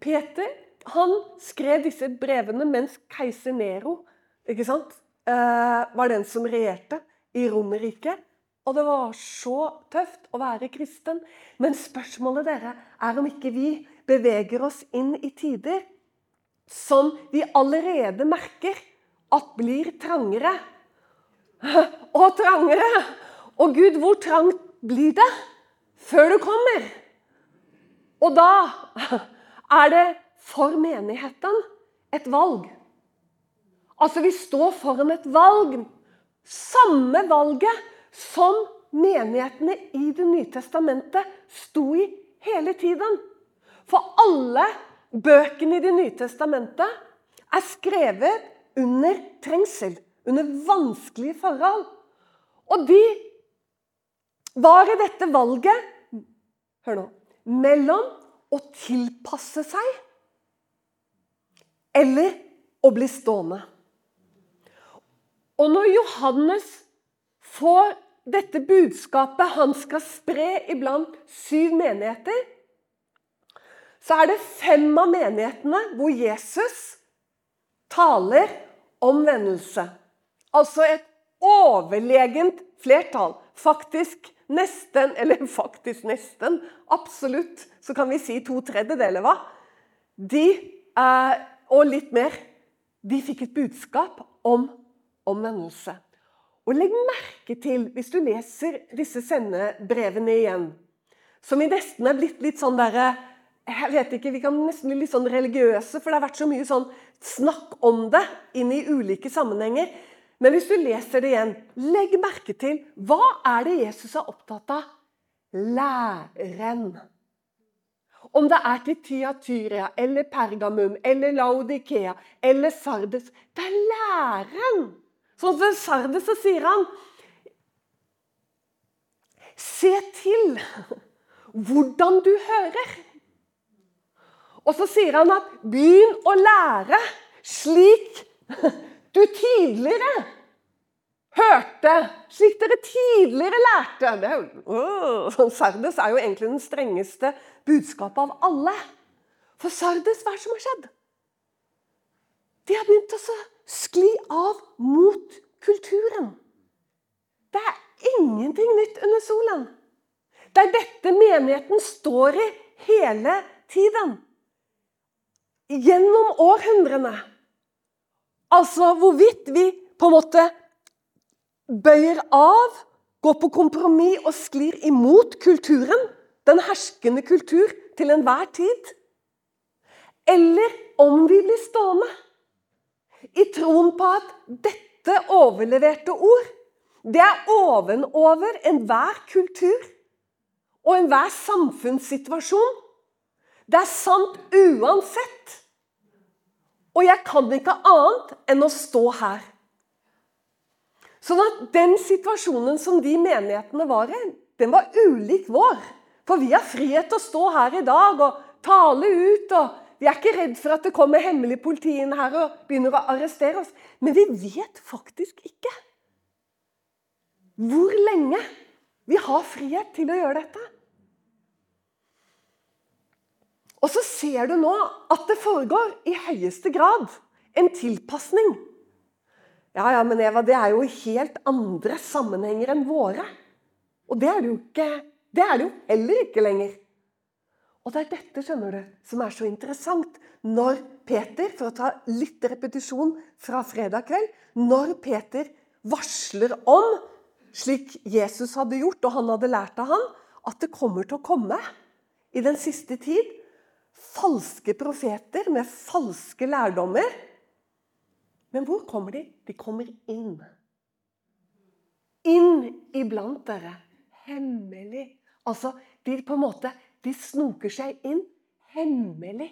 Peter han skrev disse brevene mens keiser Nero ikke sant? Eh, var den som regjerte i Romerriket. Og det var så tøft å være kristen. Men spørsmålet dere er om ikke vi beveger oss inn i tider som vi allerede merker at blir trangere og trangere. Og Gud, hvor trangt blir det før du kommer? Og da er det for menigheten et valg. Altså, vi står foran et valg. Samme valget som menighetene i Det nye testamentet sto i hele tiden. For alle bøkene i Det nye testamentet er skrevet under trengsel, under vanskelige forhold. Og de var i dette valget Hør nå. Mellom å tilpasse seg eller å bli stående. Og når Johannes får dette budskapet han skal spre iblant syv menigheter, så er det fem av menighetene hvor Jesus taler omvendelse. Altså et overlegent flertall. Faktisk nesten, eller faktisk nesten, absolutt, så kan vi si to tredjedeler, hva? De, eh, og litt mer, de fikk et budskap om omvendelse. Og legg merke til, hvis du leser disse sendebrevene igjen, som i nesten er blitt litt sånn derre jeg vet ikke, Vi kan nesten bli litt sånn religiøse, for det har vært så mye sånn snakk om det inn i ulike sammenhenger. Men hvis du leser det igjen, legg merke til hva er det Jesus er opptatt av? Læren. Om det er til Tiatyria eller Pergamum eller Laudikea eller Sardes Det er læren! Sånn som Sardes så sier han Se til hvordan du hører. Og så sier han at begynn å lære slik du tidligere hørte, slik dere tidligere lærte. Det er jo, oh, Sardes er jo egentlig den strengeste budskapet av alle. For Sardes, hva er det som har skjedd? De har begynt å skli av mot kulturen. Det er ingenting nytt under solen. Det er dette menigheten står i hele tiden. Gjennom århundrene. Altså hvorvidt vi på en måte bøyer av, går på kompromiss og sklir imot kulturen, den herskende kultur til enhver tid. Eller om vi blir stående i troen på at dette overleverte ord, det er ovenover enhver kultur og enhver samfunnssituasjon. Det er sant uansett. Og jeg kan ikke annet enn å stå her. Sånn at den situasjonen som de menighetene var i, den var ulik vår. For vi har frihet til å stå her i dag og tale ut. og Vi er ikke redd for at det kommer hemmelig politi inn her og begynner å arrestere oss. Men vi vet faktisk ikke hvor lenge vi har frihet til å gjøre dette. Og så ser du nå at det foregår i høyeste grad en tilpasning. Ja, ja, men Eva, det er jo helt andre sammenhenger enn våre. Og det er det jo ikke Det er det jo heller ikke lenger. Og det er dette skjønner du, som er så interessant. Når Peter, for å ta litt repetisjon fra fredag kveld Når Peter varsler om, slik Jesus hadde gjort, og han hadde lært av han, at det kommer til å komme i den siste tid falske profeter med falske lærdommer. Men hvor kommer de? De kommer inn. Inn iblant dere. Hemmelig. Altså, de på en måte de snoker seg inn hemmelig.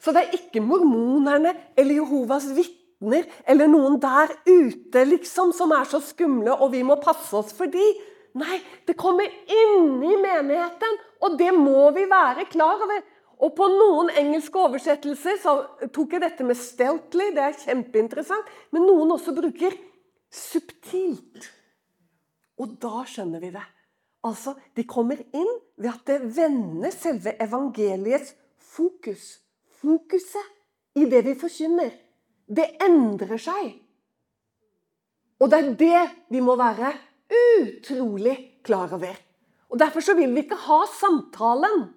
Så det er ikke mormonerne eller Jehovas vitner eller noen der ute liksom, som er så skumle, og vi må passe oss for de. Nei, det kommer inni menigheten, og det må vi være klar over. Og På noen engelske oversettelser så tok jeg dette med 'stealthly'. Det er kjempeinteressant. Men noen også bruker 'subtilt'. Og da skjønner vi det. Altså, De kommer inn ved at det vender selve evangeliets fokus. Fokuset i det vi forkynner, det endrer seg. Og det er det vi må være utrolig klar over. Og Derfor så vil vi ikke ha samtalen.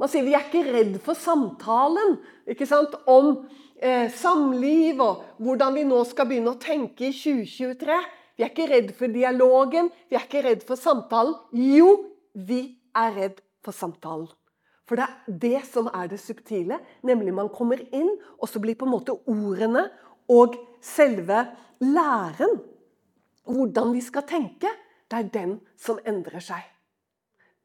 Man sier vi er ikke redd for samtalen ikke sant? om eh, samliv og hvordan vi nå skal begynne å tenke i 2023. Vi er ikke redd for dialogen, vi er ikke redd for samtalen. Jo, vi er redd for samtalen. For det er det som er det subtile, nemlig man kommer inn, og så blir på en måte ordene og selve læren, hvordan vi skal tenke, det er den som endrer seg.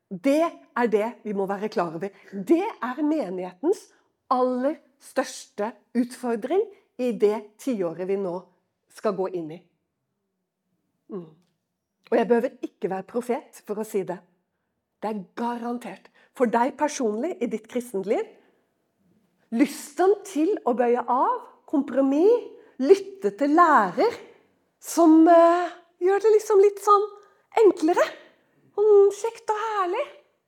Det er det vi må være klar over. Det er menighetens aller største utfordring i det tiåret vi nå skal gå inn i. Mm. Og jeg behøver ikke være profet for å si det. Det er garantert. For deg personlig i ditt kristenliv lysten til å bøye av, kompromiss, lytte til lærer som eh, gjør det liksom litt sånn enklere. Sånn kjekt og herlig.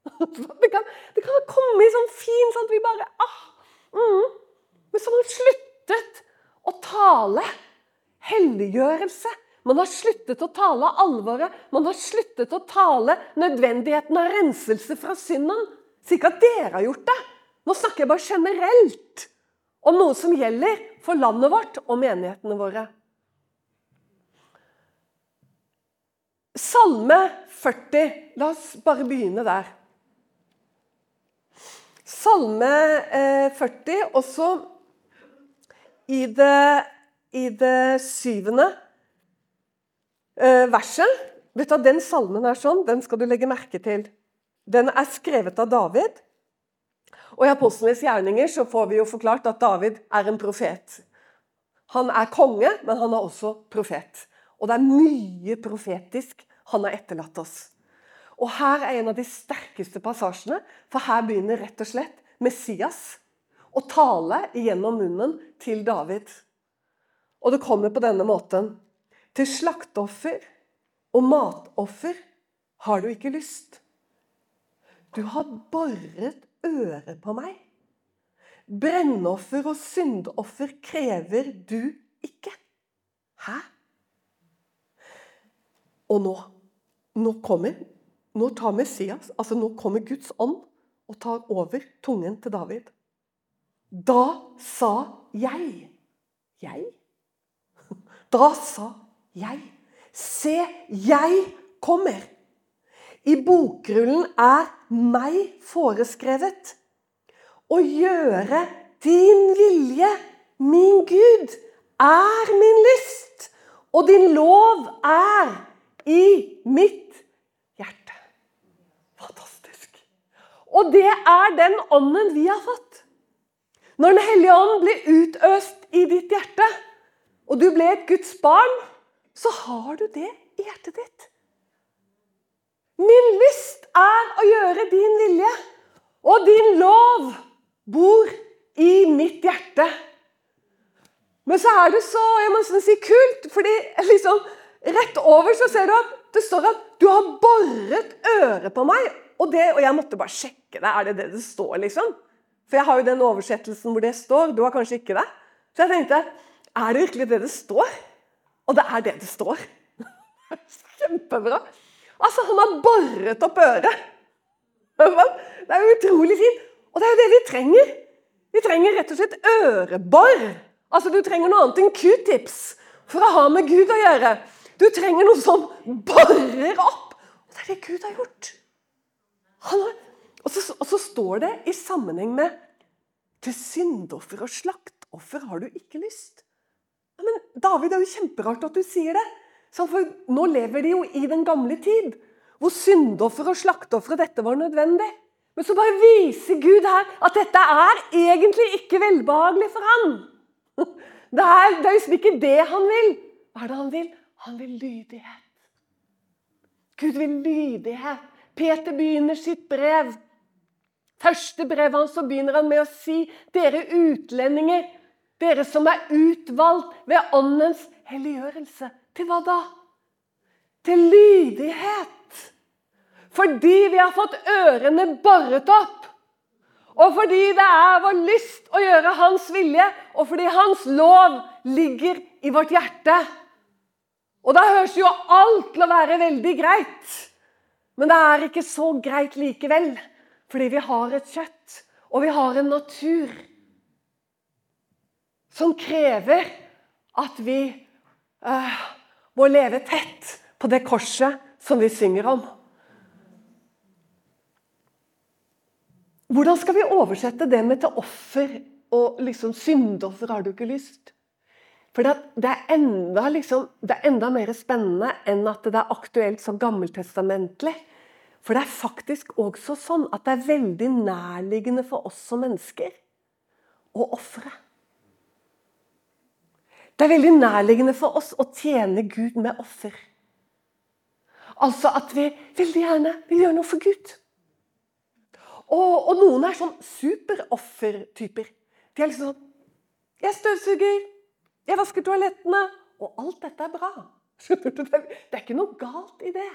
Det kan, det kan komme i sånn fin sånn at vi bare ah, mm. Men så har man sluttet å tale helliggjørelse. Man har sluttet å tale alvoret. Man har sluttet å tale nødvendigheten av renselse fra synden. Ikke at dere har gjort det. Nå snakker jeg bare generelt om noe som gjelder for landet vårt og menighetene våre. Salme 40. La oss bare begynne der. Salme 40, eh, også i det, i det syvende eh, verset. Vet du, at Den salmen er sånn, den skal du legge merke til. Den er skrevet av David. Og I Apostlenes gjerninger så får vi jo forklart at David er en profet. Han er konge, men han er også profet. Og det er mye profetisk han har etterlatt oss. Og Her er en av de sterkeste passasjene, for her begynner rett og slett Messias å tale gjennom munnen til David. Og det kommer på denne måten. Til slakteoffer og matoffer har du ikke lyst. Du har boret øret på meg. Brennoffer og syndoffer krever du ikke. Hæ? Og nå nå kommer, nå tar Messias, altså nå kommer Guds ånd og tar over tungen til David. Da sa jeg Jeg? Da sa jeg Se, jeg kommer. I bokrullen er meg foreskrevet å gjøre din vilje, min Gud, er min lyst, og din lov er i mitt hjerte. Fantastisk. Og det er den ånden vi har fått. Når Den hellige ånd blir utøst i ditt hjerte, og du ble et Guds barn, så har du det i hjertet ditt. Min lyst er å gjøre din vilje, og din lov bor i mitt hjerte. Men så er det så jeg må si, kult, fordi liksom, Rett over så ser du at det står at 'du har boret øret på meg'. Og, det, og jeg måtte bare sjekke det. Er det det det står, liksom? For jeg har jo den oversettelsen hvor det står. Du har kanskje ikke det? Så jeg tenkte er det virkelig det det står? Og det er det det står. Kjempebra. Altså, han har boret opp øret. Det er jo utrolig fint. Og det er jo det vi trenger. Vi trenger rett og slett ørebor. Altså, Du trenger noe annet enn q-tips for å ha med Gud å gjøre. Du trenger noe som borer opp. Og det er det Gud har gjort. Har, og, så, og, så, står det i sammenheng med til syndoffer og slaktoffer har du ikke lyst. Ja, men David, det er jo kjemperart at du sier det. For nå lever de jo i den gamle tid, hvor syndoffer og slaktoffer dette var nødvendig. Men så bare viser Gud her at dette er egentlig ikke velbehagelig for han. Det er, det er liksom ikke det han vil. Hva er det han vil? Han vil lydighet. Gud vil lydighet. Peter begynner sitt brev. Første brevet hans så begynner han med å si dere utlendinger, dere som er utvalgt ved åndens helliggjørelse. Til hva da? Til lydighet. Fordi vi har fått ørene boret opp. Og fordi det er vår lyst å gjøre Hans vilje, og fordi Hans lov ligger i vårt hjerte. Og da høres jo alt til å være veldig greit. Men det er ikke så greit likevel. Fordi vi har et kjøtt, og vi har en natur som krever at vi uh, må leve tett på det korset som vi synger om. Hvordan skal vi oversette det med til offer og liksom syndoffer? Har du ikke lyst? For det, er enda, liksom, det er enda mer spennende enn at det er aktuelt som gammeltestamentlig. For det er faktisk også sånn at det er veldig nærliggende for oss som mennesker å ofre. Det er veldig nærliggende for oss å tjene Gud med offer. Altså at vi veldig gjerne vil gjøre noe for Gud. Og, og noen er sånn superoffertyper. De er liksom sånn Jeg støvsuger, jeg vasker toalettene, og alt dette er bra. Det er ikke noe galt i det.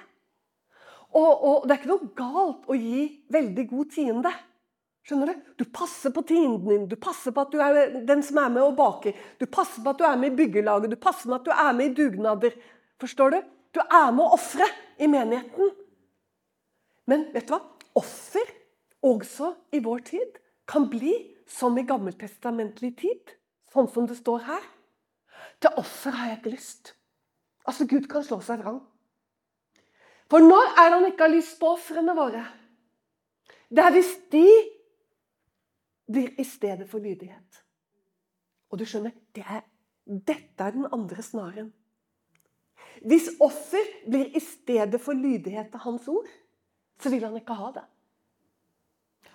Og, og, det er ikke noe galt å gi veldig god tiende. Skjønner Du Du passer på tienden din, du passer på at du er den som er med og baker. Du passer på at du er med i byggelaget, du passer på at du er med i dugnader. Forstår du? Du er med å ofre i menigheten. Men vet du hva? Offer, også i vår tid, kan bli som i gammeltestamentlig tid. Sånn som det står her. Til offer har jeg ikke lyst. Altså, Gud kan slå seg vrang. For når er det han ikke har lyst på ofrene våre? Det er hvis de blir i stedet for lydighet. Og du skjønner, det er, dette er den andre snaren. Hvis offer blir i stedet for lydighet til hans ord, så vil han ikke ha det.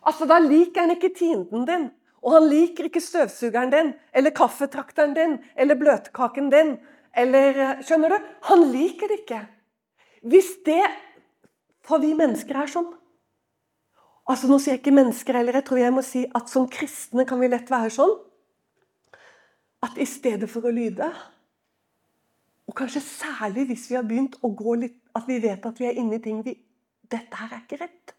Altså, Da liker han ikke tienden din, og han liker ikke støvsugeren din, eller kaffetrakteren din, eller bløtkaken din, eller Skjønner du? Han liker det ikke. Hvis det For vi mennesker er sånn. Altså Nå sier jeg ikke mennesker heller, jeg tror jeg må si at som kristne kan vi lett være sånn at i stedet for å lyde Og kanskje særlig hvis vi har begynt å gå litt At vi vet at vi er inne i ting vi Dette her er ikke rett.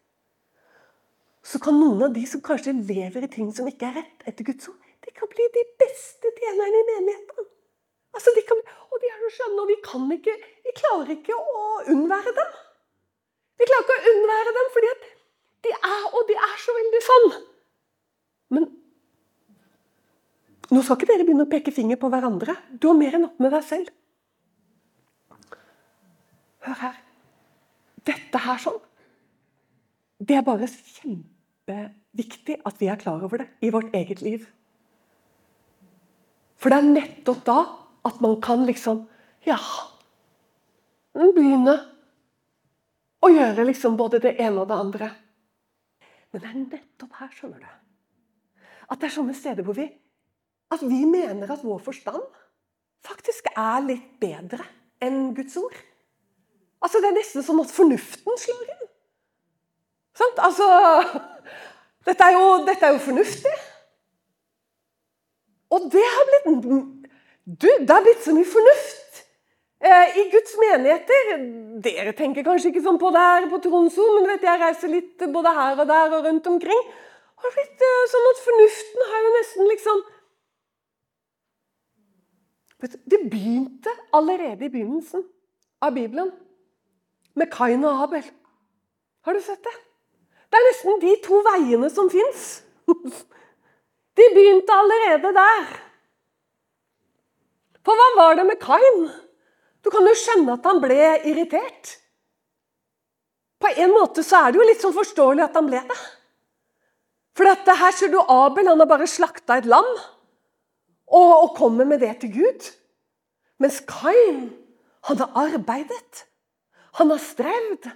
Så kan noen av de som kanskje lever i ting som ikke er rett etter Guds ord, de kan bli de beste tjenerne i menigheten. Altså, de kan, og de er så skjønne, og vi kan ikke Vi klarer ikke å unnvære dem. Vi klarer ikke å unnvære dem, fordi at de er Og de er så veldig sånn. Men nå skal ikke dere begynne å peke finger på hverandre. Du har mer enn nok med deg selv. Hør her. Dette her sånn Det er bare kjempeviktig at vi er klar over det i vårt eget liv. For det er nettopp da at man kan liksom Ja, begynne å gjøre liksom både det ene og det andre. Men det er nettopp her, skjønner du, at det er sånne steder hvor vi at vi mener at vår forstand faktisk er litt bedre enn Guds ord. Altså, Det er nesten sånn at fornuften slår inn. Sant? Altså dette er, jo, dette er jo fornuftig. Og det har blitt du, det har blitt så mye fornuft eh, i Guds menigheter. Dere tenker kanskje ikke sånn på det her på Tromsø, men vet, jeg reiser litt både her og der og rundt omkring. Det har blitt eh, sånn at Fornuften har jo nesten liksom Det begynte allerede i begynnelsen av Bibelen med Kain og Abel. Har du sett det? Det er nesten de to veiene som fins. De begynte allerede der. For hva var det med Kain? Du kan jo skjønne at han ble irritert. På en måte så er det jo litt sånn forståelig at han ble det. For dette her ser du Abel, han har bare slakta et lam og, og kommer med det til Gud. Mens Kain, han har arbeidet. Han har strevd.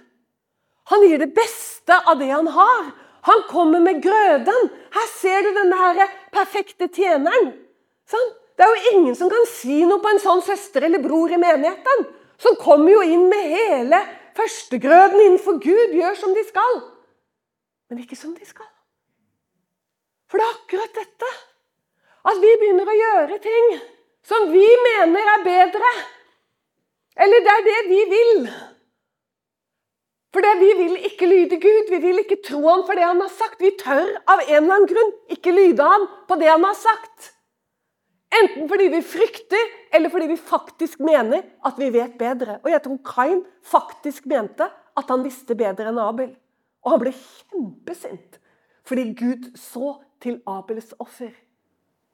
Han gir det beste av det han har. Han kommer med grøden. Her ser du denne her perfekte tjeneren. Sånn? Det er jo ingen som kan si noe på en sånn søster eller bror i menigheten. Som kommer jo inn med hele førstegrøden innenfor Gud. Gjør som de skal. Men ikke som de skal. For det er akkurat dette. At vi begynner å gjøre ting som vi mener er bedre. Eller det er det vi vil. Fordi vi vil ikke lyde Gud. Vi vil ikke tro ham for det han har sagt. Vi tør av en eller annen grunn ikke lyde ham på det han har sagt. Enten fordi vi frykter, eller fordi vi faktisk mener at vi vet bedre. Og jeg tror Kain faktisk mente at han visste bedre enn Abel. Og han ble kjempesint fordi Gud så til Abels offer.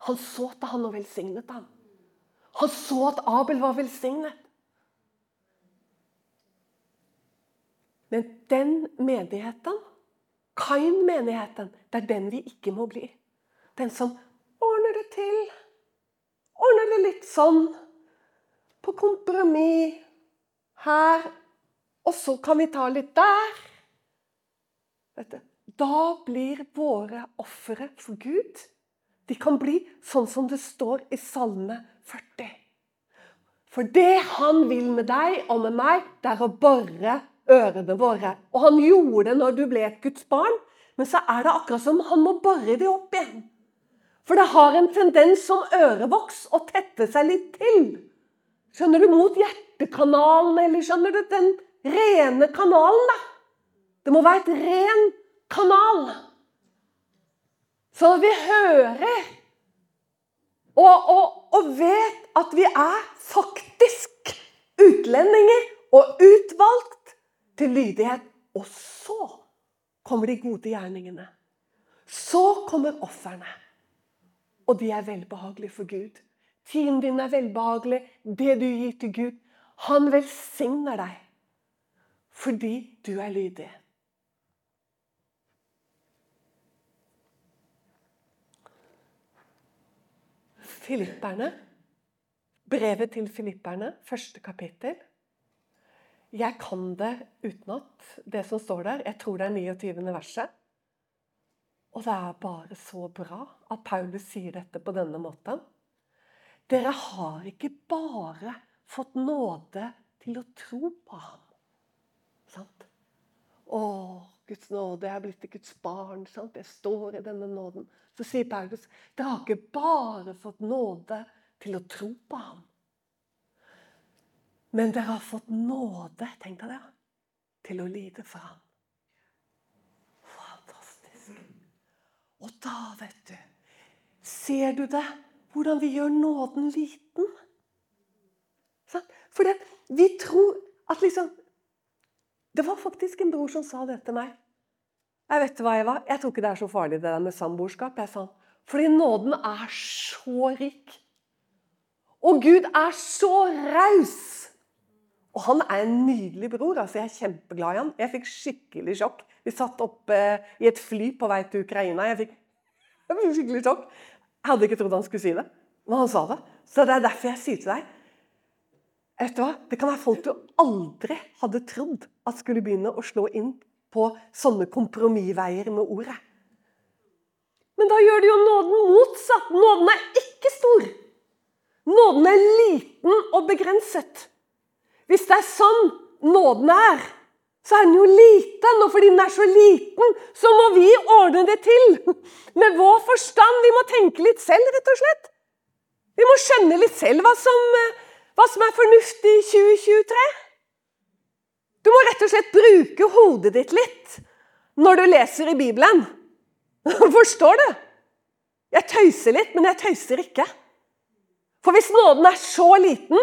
Han så til han og velsignet ham. Han så at Abel var velsignet. Men den menigheten, Kain-menigheten, det er den vi ikke må bli. Den som ordner det til. Ordner det litt sånn. På kompromiss. Her. Og så kan vi ta litt der. Dette. Da blir våre ofre for Gud De kan bli sånn som det står i Salme 40. For det han vil med deg og med meg, det er å bore ørene våre. Og han gjorde det når du ble et Guds barn, men så er det akkurat som han må bore det opp igjen. For det har en tendens som ørevoks å tette seg litt til. Skjønner du? Mot hjertekanalen, eller skjønner du? Den rene kanalen, da. Det må være et ren kanal. Så vi hører og, og, og vet at vi er faktisk utlendinger og utvalgt til lydighet. Og så kommer de gode gjerningene. Så kommer ofrene. Og de er velbehagelige for Gud. Tiden din er velbehagelig. Det du gir til Gud. Han velsigner deg fordi du er lydig. Filipperne. Brevet til filipperne, første kapittel. Jeg kan det utenat, det som står der. Jeg tror det er 29. verset. Og det er bare så bra at Paulus sier dette på denne måten. Dere har ikke bare fått nåde til å tro på ham. Sant? Å, Guds nåde, jeg er blitt et Guds barn. Sant? Jeg står i denne nåden. Så sier Paulus dere har ikke bare fått nåde til å tro på ham. Men dere har fått nåde, tenk deg det, til å lide for ham. Fantastisk. Og da, vet du Ser du det? Hvordan vi gjør nåden liten? For vi tror at liksom Det var faktisk en bror som sa det til meg. Jeg vet hva jeg var. Jeg tror ikke det er så farlig det der med samboerskap. jeg sa. Fordi nåden er så rik. Og Gud er så raus. Og han er en nydelig bror. altså Jeg er kjempeglad i han. Jeg fikk skikkelig sjokk. Vi satt oppe i et fly på vei til Ukraina. Jeg fikk, jeg fikk skikkelig sjokk. Jeg hadde ikke trodd han skulle si det, men han sa det. Så det er derfor jeg sier til deg vet du hva? Det kan være folk du aldri hadde trodd at skulle begynne å slå inn på sånne kompromissveier med ordet. Men da gjør det jo nåden motsatt. Nåden er ikke stor. Nåden er liten og begrenset. Hvis det er sånn nåden er, så er den jo liten. Og fordi den er så liten, så må vi ordne det til. Med vår forstand. Vi må tenke litt selv, rett og slett. Vi må skjønne litt selv hva som, hva som er fornuftig i 2023. Du må rett og slett bruke hodet ditt litt når du leser i Bibelen. Forstår du? Jeg tøyser litt, men jeg tøyser ikke. For hvis nåden er så liten,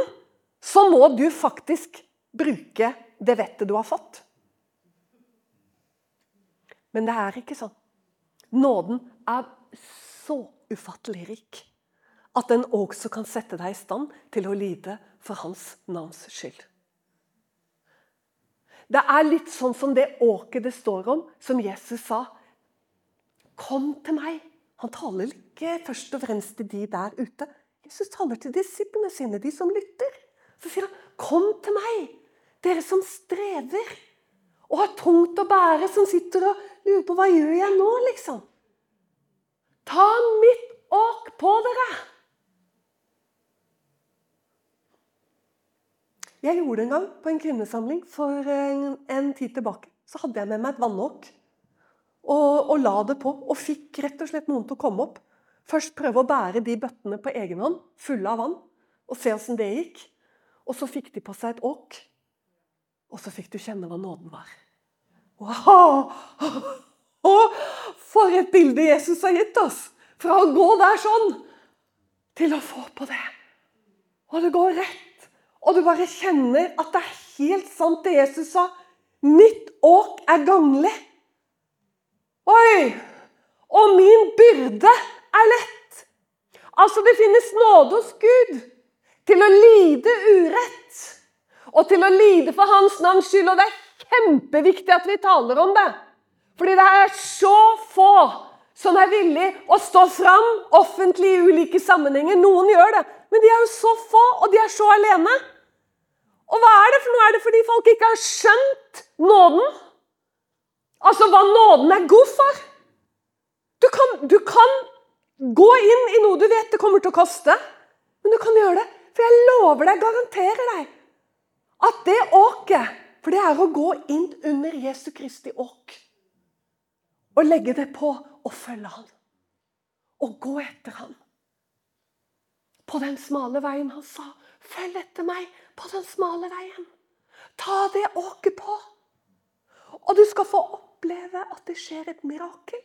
så må du faktisk bruke det vettet du har fått. Men det er ikke sånn. Nåden er så ufattelig rik at den også kan sette deg i stand til å lide for hans navns skyld. Det er litt sånn som det åket det står om, som Jesus sa. Kom til meg. Han taler ikke først og fremst til de der ute. Jesus taler til disiplene sine, de som lytter. Så sier han, 'Kom til meg, dere som strever og har tungt å bære', som sitter og lurer på 'Hva gjør jeg nå?' liksom. Ta mitt åk på dere. Jeg gjorde det en gang på en kvinnesamling for en, en tid tilbake. Så hadde jeg med meg et vannåk og, og, la det på. Og fikk rett og slett noen til å komme opp. Først prøve å bære de bøttene på egen hånd, fulle av vann, og se åssen det gikk. Og så fikk de på seg et åk. Og så fikk du kjenne hva nåden var. Wow! Og for et bilde Jesus har gitt oss! Fra å gå der sånn til å få på det. Og det går rett. Og du bare kjenner at det er helt sant det Jesus sa. Mitt åk er ganglig. Oi! Og min byrde er lett. Altså, det finnes nåde hos Gud til å lide urett. Og til å lide for Hans navns skyld. Og det er kjempeviktig at vi taler om det. Fordi det er så få som er villig å stå fram offentlig i ulike sammenhenger. Noen gjør det, men de er jo så få, og de er så alene. Og hva er det for noe? Er det fordi folk ikke har skjønt nåden? Altså hva nåden er god for? Du kan, du kan gå inn i noe du vet det kommer til å koste, men du kan gjøre det. For jeg lover deg, garanterer deg, at det åket For det er å gå inn under Jesu Kristi åk. Og legge det på og følge han. Og gå etter han. På den smale veien han sa, 'Følg etter meg på den smale veien'. Ta det åket på. Og du skal få oppleve at det skjer et mirakel.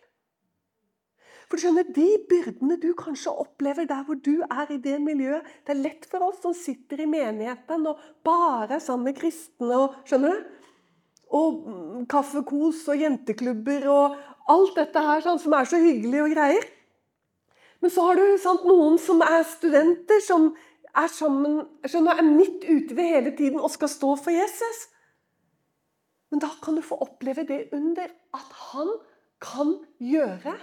For du skjønner, De byrdene du kanskje opplever der hvor du er i det miljøet Det er lett for oss som sitter i menigheten og bare er sammen med kristne. og skjønner du? Og mm, kaffekos og jenteklubber og alt dette her sånn, som er så hyggelig og greier. Men så har du sant, noen som er studenter, som er, sammen, skjønner, er midt ute ved hele tiden og skal stå for Jesus. Men da kan du få oppleve det under at han kan gjøre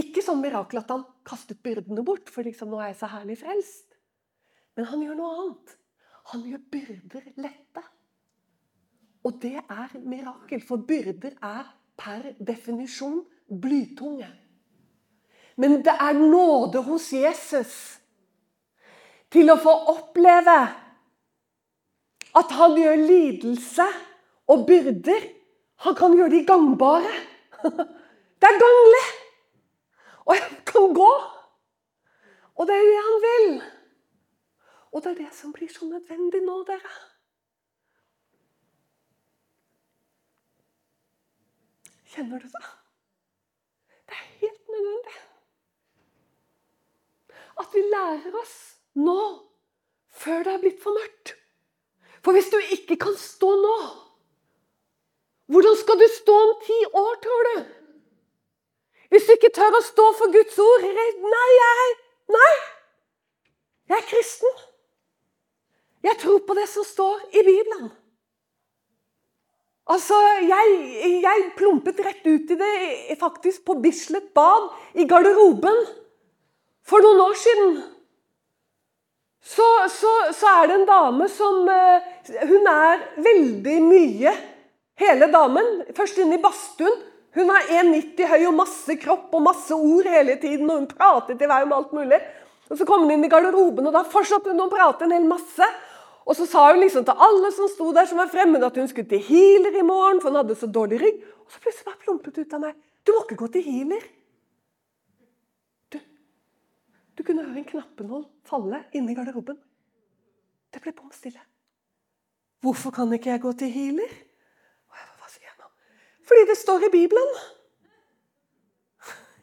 Ikke sånn mirakel at han kastet byrdene bort, for liksom, nå er jeg så herlig frelst. Men han gjør noe annet. Han gjør byrder lette. Og det er mirakel, for byrder er per definisjon blytunge. Men det er nåde hos Jesus til å få oppleve at han gjør lidelse og byrder Han kan gjøre de gangbare. Det er ganglig! Og jeg kan gå. Og det er det han vil. Og det er det som blir så nødvendig nå, dere. Kjenner du det? Det er helt nødvendig. At vi lærer oss nå, før det er blitt for mørkt. For hvis du ikke kan stå nå, hvordan skal du stå om ti år, tror du? Hvis du ikke tør å stå for Guds ord Nei, jeg Nei! Jeg er kristen. Jeg tror på det som står i Bibelen. Altså, jeg, jeg, plumpet rett ut i det faktisk på Bislett bad i garderoben for noen år siden. Så, så, så er det en dame som eh, Hun er veldig mye, hele damen. Først inne i badstuen. Hun var 1,90 høy og masse kropp og masse ord hele tiden. Og hun pratet i vei om alt mulig. Og Så kom hun inn i garderoben, og da fortsatte hun å prate en hel masse. Og så sa hun liksom til alle som sto der som var fremmede, at hun skulle til healer i morgen, for hun hadde så dårlig rygg. Og så plutselig bare plumpet ut av meg. Du må ikke gå til healer. Du, du kunne høre en knappenål falle inne i garderoben. Det ble bom stille. Hvorfor kan ikke jeg gå til healer? Hva sier jeg nå? Fordi det står i Bibelen.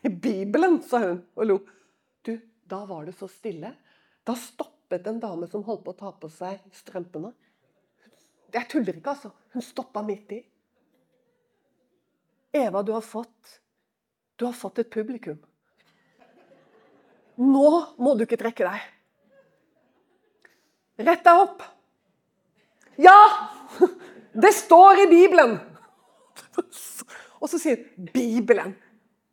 I Bibelen, sa hun og lo. Du, da var det så stille. Da stoppet en dame som holdt på å ta på seg strømpene. Jeg tuller ikke, altså. Hun stoppa midt i. Eva, du har fått Du har fått et publikum. Nå må du ikke trekke deg. Rett deg opp. Ja! Det står i Bibelen! Og så sier 'Bibelen'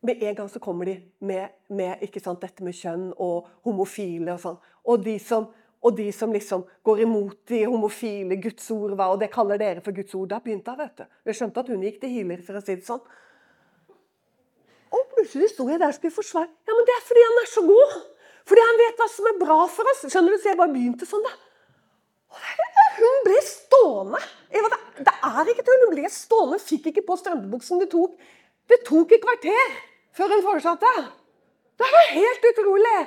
med en gang så kommer de med, med sant, dette med kjønn og homofile og sånn. Og de, som, og de som liksom går imot de homofile Guds ord, og det kaller dere for Guds ord. Da begynte hun, vet du. Jeg skjønte at hun gikk til healer, for å si det sånn. Og plutselig sto jeg der og skulle forsvare. Ja, men det er fordi han er så god. Fordi han vet hva som er bra for oss. Skjønner du? Så jeg bare begynte sånn, da. Hun ble stående. Eva, det, det er ikke tull. Hun ble stående, fikk ikke på strømpebuksen. Det tok, det tok et kvarter før hun fortsatte. Det var helt utrolig.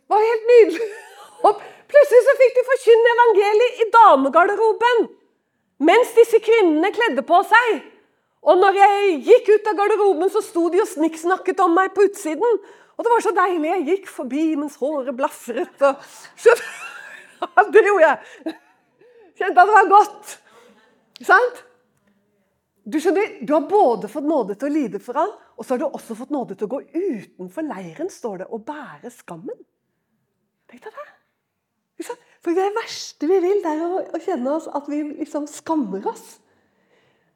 Det var helt nydelig. Og plutselig så fikk de forkynne evangeliet i damegarderoben. Mens disse kvinnene kledde på seg. Og når jeg gikk ut av garderoben, så sto de og snikksnakket om meg på utsiden. Og det var så deilig. Jeg gikk forbi mens håret blafret. Og... så gjorde jeg. Kjente at det var godt. Sant? Du skjønner, du har både fått nåde til å lide for han, og så har du også fått nåde til å gå utenfor leiren, står det, og bære skammen. Tenk deg det. For det verste vi vil, det er å, å kjenne oss at vi liksom skammer oss.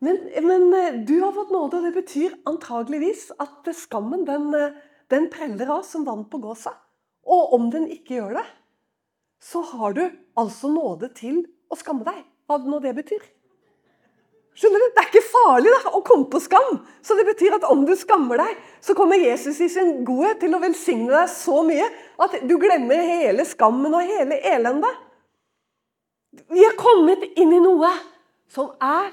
Men, men, eh, du har fått nåde, og det betyr antageligvis at skammen den, eh, den preller av som vann på gåsa. Og om den ikke gjør det, så har du altså nåde til å skamme deg. Hva nå det betyr. Skjønner du? Det er ikke farlig da, å komme på skam. Så det betyr at om du skammer deg, så kommer Jesus i sin godhet til å velsigne deg så mye at du glemmer hele skammen og hele elendet. Vi er kommet inn i noe som er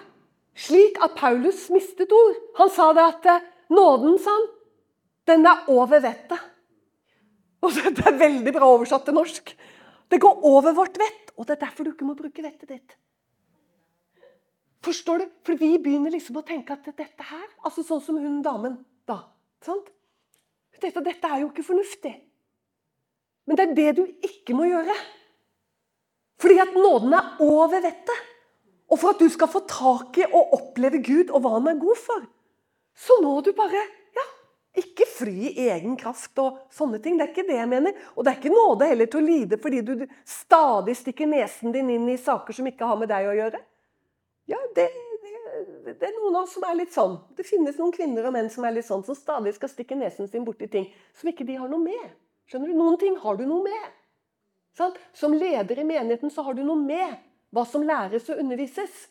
slik at Paulus mistet ord. Han sa det at eh, nåden, sa han, den er over vettet. Og Det er veldig bra oversatt til norsk. Det går over vårt vett, og det er derfor du ikke må bruke vettet ditt. Forstår du? For vi begynner liksom å tenke at dette her altså Sånn som hun damen da. sant? Dette, dette er jo ikke fornuftig. Men det er det du ikke må gjøre. Fordi at nåden er over vettet. Og for at du skal få tak i og oppleve Gud og hva han er god for, så må du bare ikke fri i egen kraft og sånne ting. Det er ikke det jeg mener. Og det er ikke nåde heller til å lide fordi du stadig stikker nesen din inn i saker som ikke har med deg å gjøre. Ja, det, det, det er noen av oss som er litt sånn. Det finnes noen kvinner og menn som er litt sånn, som stadig skal stikke nesen sin borti ting som ikke de har noe med. Skjønner du? Noen ting har du noe med. Sånn? Som leder i menigheten så har du noe med hva som læres og undervises.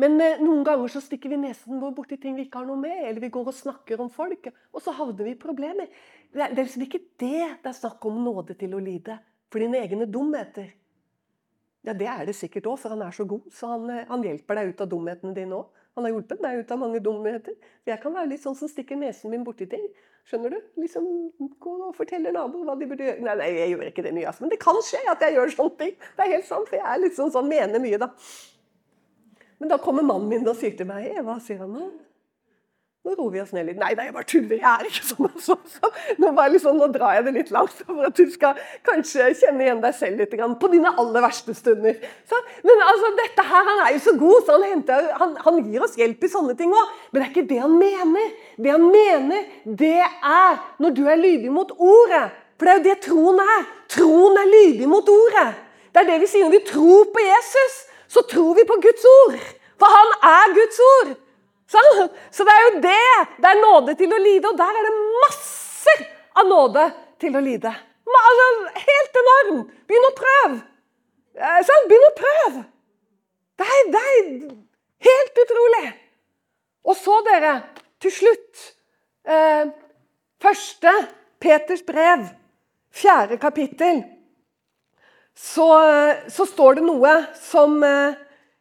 Men eh, noen ganger så stikker vi nesen vår borti ting vi ikke har noe med, eller vi går og snakker om folk, og så havner vi i problemer. Det er, det er liksom ikke det det er snakk om nåde til å lide for dine egne dumheter. Ja, det er det sikkert òg, for han er så god, så han, eh, han hjelper deg ut av dumhetene dine òg. Han har hjulpet meg ut av mange dumheter. Jeg kan være litt sånn som stikker nesen min borti ting. Skjønner du? Liksom Gå og fortelle naboer hva de burde gjøre. Nei, nei, jeg gjør ikke det mye, altså. Men det kan skje at jeg gjør sånne ting. Det er helt sant, for jeg er litt sånn, sånn mener mye, da. Men da kommer mannen min og sier til meg Eva, sier han nå. Nå roer vi oss ned litt. Nei, nei, jeg bare tuller. Jeg er ikke sånn. Så, Så nå, liksom, nå, drar jeg det litt langt for at du skal kanskje kjenne igjen deg selv litt på dine aller verste stunder. Så, men altså, dette her, Han er jo så god, så han, henter, han, han gir oss hjelp i sånne ting òg. Men det er ikke det han mener. Det han mener, det er når du er lydig mot ordet. For det er jo det troen er. Troen er lydig mot ordet. Det er det vi sier når vi tror på Jesus. Så tror vi på Guds ord. For han er Guds ord. Sånn? Så det er jo det. Det er nåde til å lide, og der er det masser av nåde til å lide. Altså, helt enorm! Begynn å prøve! Sånn? Begynn å prøve! Det er, det er helt utrolig. Og så, dere, til slutt eh, Første Peters brev, fjerde kapittel. Så, så står det noe som eh,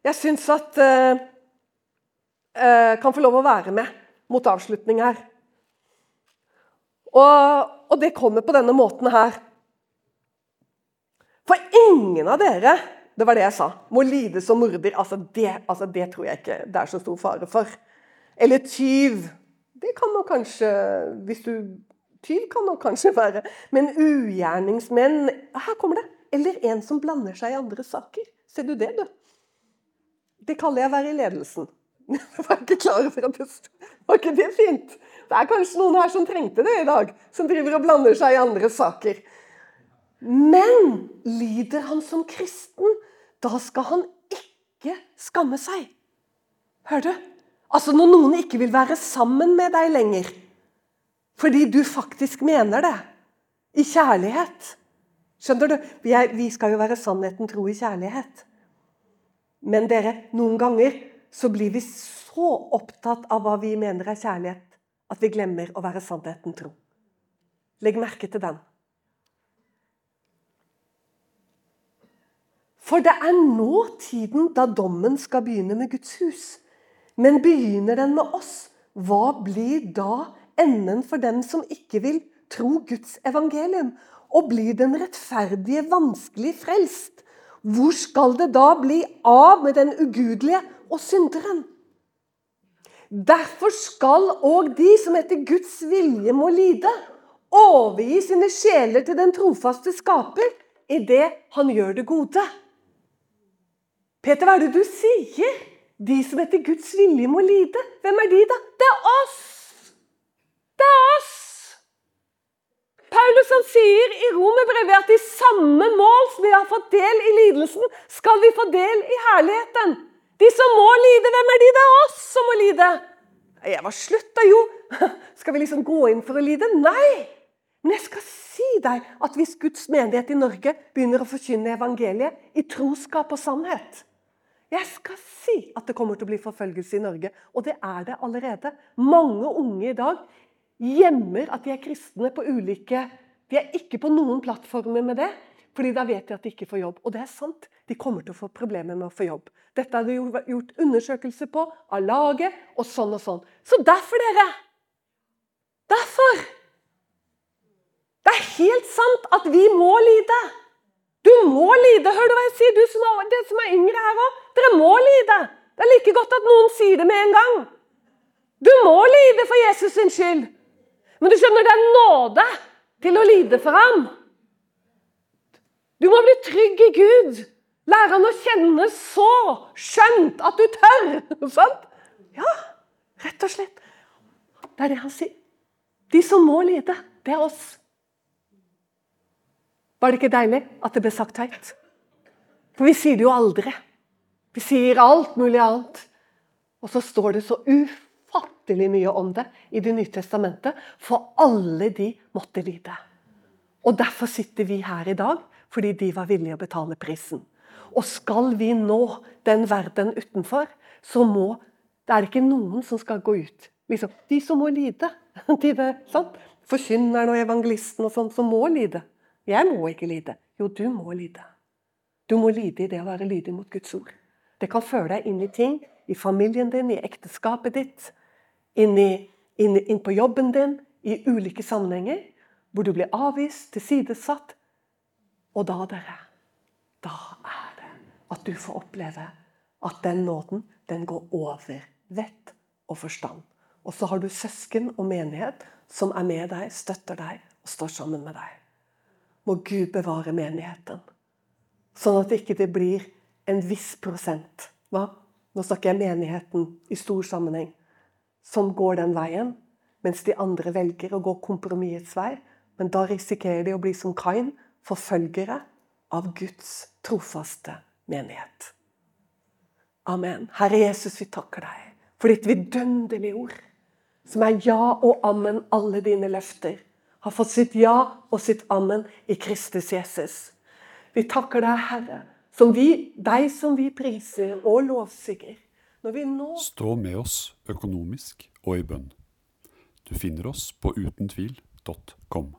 jeg syns at eh, Eh, kan få lov å være med mot avslutning her. Og, og, det kommer på denne måten her. For ingen av dere det var det jeg sa, må lide som morder. Altså det, altså det tror jeg ikke det er så stor fare for. Eller tyv. Det kan man kanskje hvis du, Tyv kan man kanskje være. Men ugjerningsmenn Her kommer det. Eller en som blander seg i andre saker. Ser du det, du? Det kaller jeg å være i ledelsen. Jeg var ikke klar over at det Var ikke det fint? Det er kanskje noen her som trengte det i dag. Som driver og blander seg i andre saker. Men lider han som kristen, da skal han ikke skamme seg. Hører du? Altså når noen ikke vil være sammen med deg lenger fordi du faktisk mener det. I kjærlighet. Skjønner du? Vi skal jo være sannheten tro i kjærlighet. Men dere, noen ganger så blir vi så opptatt av hva vi mener er kjærlighet, at vi glemmer å være sannheten tro. Legg merke til den. For det er nå tiden da dommen skal begynne med Guds hus. Men begynner den med oss, hva blir da enden for dem som ikke vil tro Guds evangelium? Og blir den rettferdige vanskelig frelst? hvor skal det da bli av med den ugudelige og synderen? Derfor skal òg de som etter Guds vilje må lide, overgi sine sjeler til den trofaste skaper idet han gjør det gode. Peter, hva er det du sier? De som etter Guds vilje må lide. Hvem er de, da? Det er oss! Det er oss! Paulus han sier i Romerbrevet at i samme mål som vi har fått del i lidelsen, skal vi få del i herligheten. De som må lide, hvem er de? Det er oss som må lide. Jeg var slutt da, jo. Skal vi liksom gå inn for å lide? Nei! Men jeg skal si deg at hvis Guds menighet i Norge begynner å forkynne evangeliet i troskap og sannhet Jeg skal si at det kommer til å bli forfølgelse i Norge, og det er det allerede. Mange unge i dag gjemmer at de er kristne på ulike De er ikke på noen plattformer med det, fordi da vet de at de ikke får jobb. Og det er sant. De kommer til å få problemer med å få jobb. Dette har det gjort undersøkelser på av laget, og sånn og sånn. Så derfor, dere Derfor det er helt sant at vi må lide. Du må lide. Hør du hva jeg sier? Du som er, dere som er yngre her òg. Dere må lide. Det er like godt at noen sier det med en gang. Du må lide for Jesus sin skyld. Men du skjønner, det er nåde til å lide for ham. Du må bli trygg i Gud. Lære han å kjenne så skjønt at du tør. Sant? Ja, rett og slett. Det er det han sier. De som må lide, det er oss. Var det ikke deilig at det ble sagt høyt? For vi sier det jo aldri. Vi sier alt mulig annet. Og så står det så ufattelig mye om det i Det nye testamentet. For alle de måtte lide. Og derfor sitter vi her i dag, fordi de var villige å betale prisen. Og skal vi nå den verden utenfor, så må Det er ikke noen som skal gå ut. Liksom, de som må lide. De det, sant? Forkynneren og evangelisten og sånn som må lide. Jeg må ikke lide. Jo, du må lide. Du må lide i det å være lydig mot Guds ord. Det kan føre deg inn i ting i familien din, i ekteskapet ditt, inn, i, inn, inn på jobben din, i ulike sammenhenger, hvor du blir avvist, tilsidesatt. Og da, dere, da er det at du får oppleve at den nåden, den går over vett og forstand. Og så har du søsken og menighet som er med deg, støtter deg og står sammen med deg må Gud bevare menigheten. Sånn at det ikke blir en viss prosent. Hva? Nå snakker jeg menigheten i stor sammenheng. Som går den veien, mens de andre velger å gå kompromissets vei. Men da risikerer de å bli som Kain, forfølgere av Guds trofaste menighet. Amen. Herre Jesus, vi takker deg for ditt vidunderlige ord, som er ja og amen, alle dine løfter har fått sitt ja og sitt amen i Kristus Jesus. Vi takker deg, Herre, som vi, deg som vi priser og lovsiger. Nå... Stå med oss økonomisk og i bønn. Du finner oss på utentvil.com.